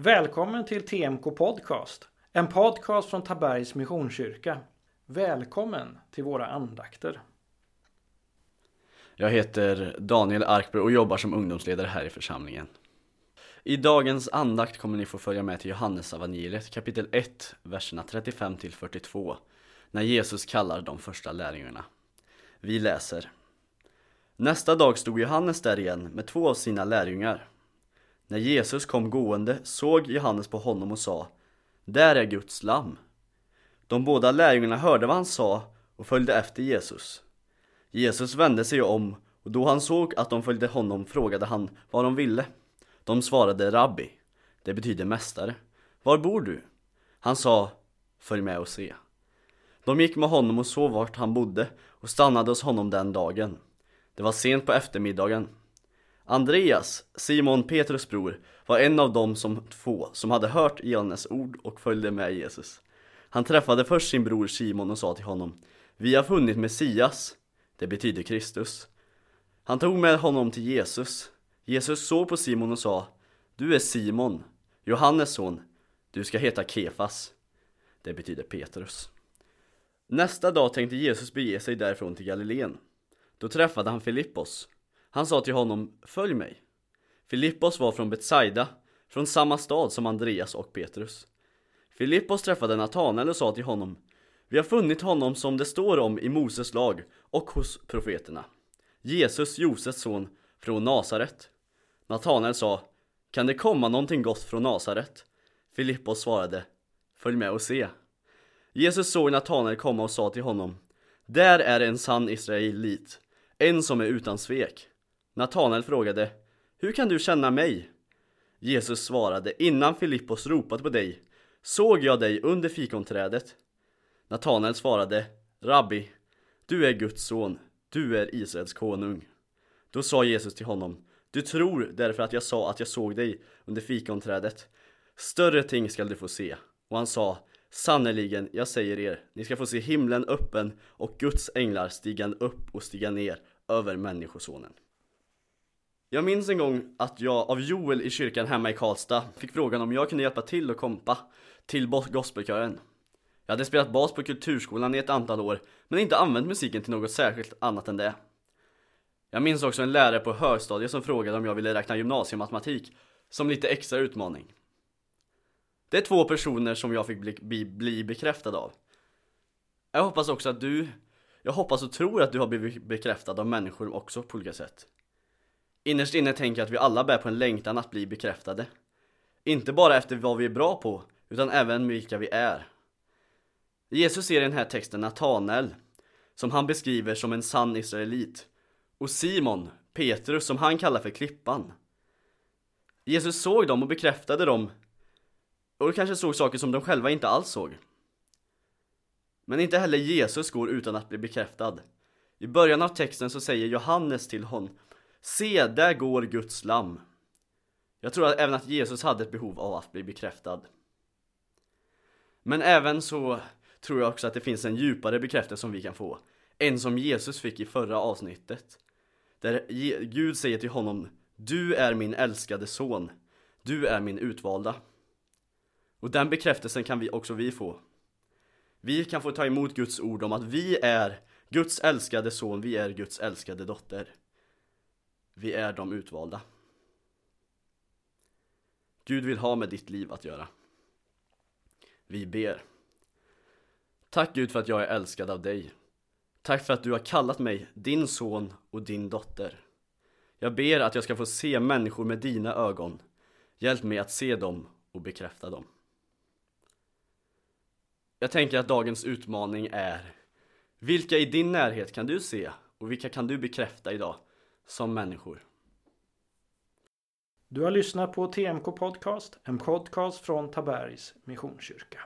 Välkommen till TMK Podcast, en podcast från Tabergs Missionskyrka. Välkommen till våra andakter. Jag heter Daniel Arkberg och jobbar som ungdomsledare här i församlingen. I dagens andakt kommer ni få följa med till Johannes evangeliet kapitel 1, verserna 35 till 42, när Jesus kallar de första lärjungarna. Vi läser. Nästa dag stod Johannes där igen med två av sina lärjungar. När Jesus kom gående såg Johannes på honom och sa Där är Guds lamm. De båda lärjungarna hörde vad han sa och följde efter Jesus. Jesus vände sig om och då han såg att de följde honom frågade han vad de ville. De svarade Rabbi, det betyder mästare. Var bor du? Han sa Följ med och se. De gick med honom och såg vart han bodde och stannade hos honom den dagen. Det var sent på eftermiddagen. Andreas, Simon Petrus bror, var en av dem som två som hade hört Johannes ord och följde med Jesus. Han träffade först sin bror Simon och sa till honom Vi har funnit Messias, det betyder Kristus. Han tog med honom till Jesus. Jesus såg på Simon och sa Du är Simon, Johannes son, du ska heta Kefas. Det betyder Petrus. Nästa dag tänkte Jesus bege sig därifrån till Galileen. Då träffade han Filippos. Han sa till honom, följ mig. Filippos var från Betsaida, från samma stad som Andreas och Petrus. Filippos träffade Natanael och sa till honom, vi har funnit honom som det står om i Moses lag och hos profeterna. Jesus, Josefs son, från Nasaret. Natanael sa, kan det komma någonting gott från Nasaret? Filippos svarade, följ med och se. Jesus såg Natanael komma och sa till honom, där är en sann israelit, en som är utan svek. Natanael frågade, hur kan du känna mig? Jesus svarade, innan Filippos ropat på dig, såg jag dig under fikonträdet. Natanael svarade, Rabbi, du är Guds son, du är Israels konung. Då sa Jesus till honom, du tror därför att jag sa att jag såg dig under fikonträdet. Större ting skall du få se. Och han sa, sannerligen, jag säger er, ni ska få se himlen öppen och Guds änglar stiga upp och stiga ner över människosonen. Jag minns en gång att jag av Joel i kyrkan hemma i Karlstad fick frågan om jag kunde hjälpa till och kompa till gospelkören. Jag hade spelat bas på kulturskolan i ett antal år, men inte använt musiken till något särskilt annat än det. Jag minns också en lärare på högstadiet som frågade om jag ville räkna gymnasiematematik som lite extra utmaning. Det är två personer som jag fick bli, bli, bli bekräftad av. Jag hoppas också att du, jag hoppas och tror att du har blivit bekräftad av människor också på olika sätt. Innerst inne tänker jag att vi alla bär på en längtan att bli bekräftade. Inte bara efter vad vi är bra på, utan även vilka vi är. Jesus ser i den här texten Natanael, som han beskriver som en sann israelit, och Simon, Petrus, som han kallar för klippan. Jesus såg dem och bekräftade dem, och kanske såg saker som de själva inte alls såg. Men inte heller Jesus går utan att bli bekräftad. I början av texten så säger Johannes till honom Se, där går Guds lamm. Jag tror att även att Jesus hade ett behov av att bli bekräftad. Men även så tror jag också att det finns en djupare bekräftelse som vi kan få. En som Jesus fick i förra avsnittet. Där Gud säger till honom Du är min älskade son. Du är min utvalda. Och den bekräftelsen kan vi också vi få. Vi kan få ta emot Guds ord om att vi är Guds älskade son, vi är Guds älskade dotter. Vi är de utvalda. Gud vill ha med ditt liv att göra. Vi ber. Tack Gud för att jag är älskad av dig. Tack för att du har kallat mig din son och din dotter. Jag ber att jag ska få se människor med dina ögon. Hjälp mig att se dem och bekräfta dem. Jag tänker att dagens utmaning är Vilka i din närhet kan du se och vilka kan du bekräfta idag som människor? Du har lyssnat på TMK Podcast, en podcast från Tabergs Missionskyrka.